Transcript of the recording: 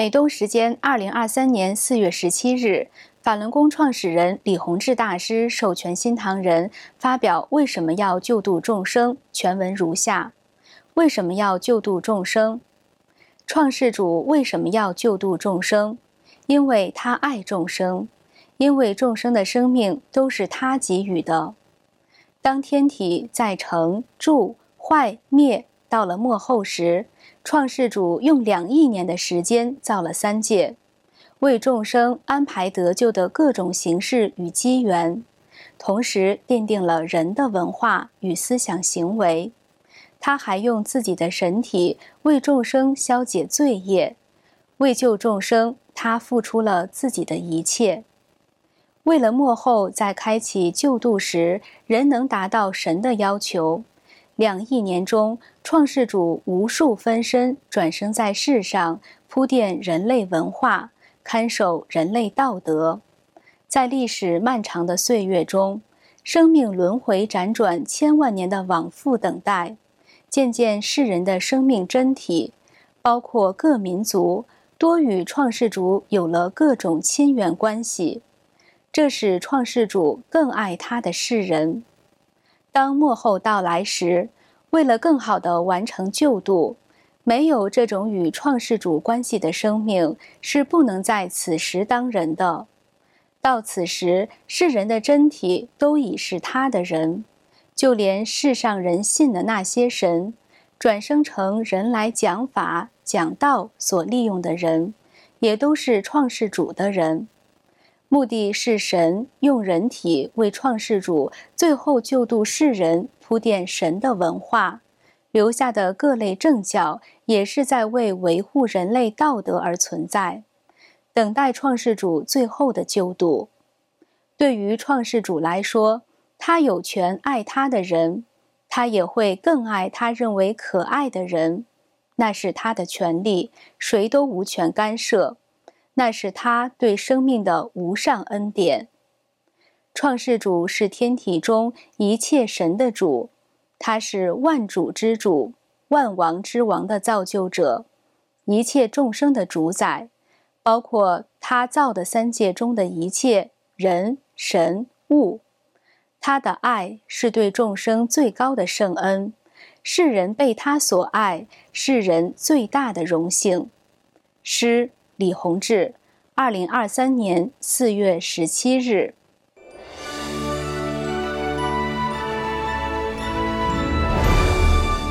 美东时间二零二三年四月十七日，法轮功创始人李洪志大师授权新唐人发表为什么要救度众生全文如下：为什么要救度众生？创世主为什么要救度众生？因为他爱众生，因为众生的生命都是他给予的。当天体在成、住、坏、灭到了末后时。创世主用两亿年的时间造了三界，为众生安排得救的各种形式与机缘，同时奠定了人的文化与思想行为。他还用自己的神体为众生消解罪业，为救众生，他付出了自己的一切。为了末后在开启救度时，人能达到神的要求。两亿年中，创世主无数分身转生在世上，铺垫人类文化，看守人类道德。在历史漫长的岁月中，生命轮回辗转千万年的往复等待，渐渐世人的生命真体，包括各民族，多与创世主有了各种亲缘关系，这使创世主更爱他的世人。当末后到来时，为了更好地完成救度，没有这种与创世主关系的生命是不能在此时当人的。到此时，世人的真体都已是他的人，就连世上人信的那些神，转生成人来讲法讲道所利用的人，也都是创世主的人。目的是神用人体为创世主最后救度世人铺垫神的文化，留下的各类正教也是在为维护人类道德而存在，等待创世主最后的救度。对于创世主来说，他有权爱他的人，他也会更爱他认为可爱的人，那是他的权利，谁都无权干涉。那是他对生命的无上恩典。创世主是天体中一切神的主，他是万主之主、万王之王的造就者，一切众生的主宰，包括他造的三界中的一切人、神、物。他的爱是对众生最高的圣恩，世人被他所爱，是人最大的荣幸。诗。李洪志，二零二三年四月十七日。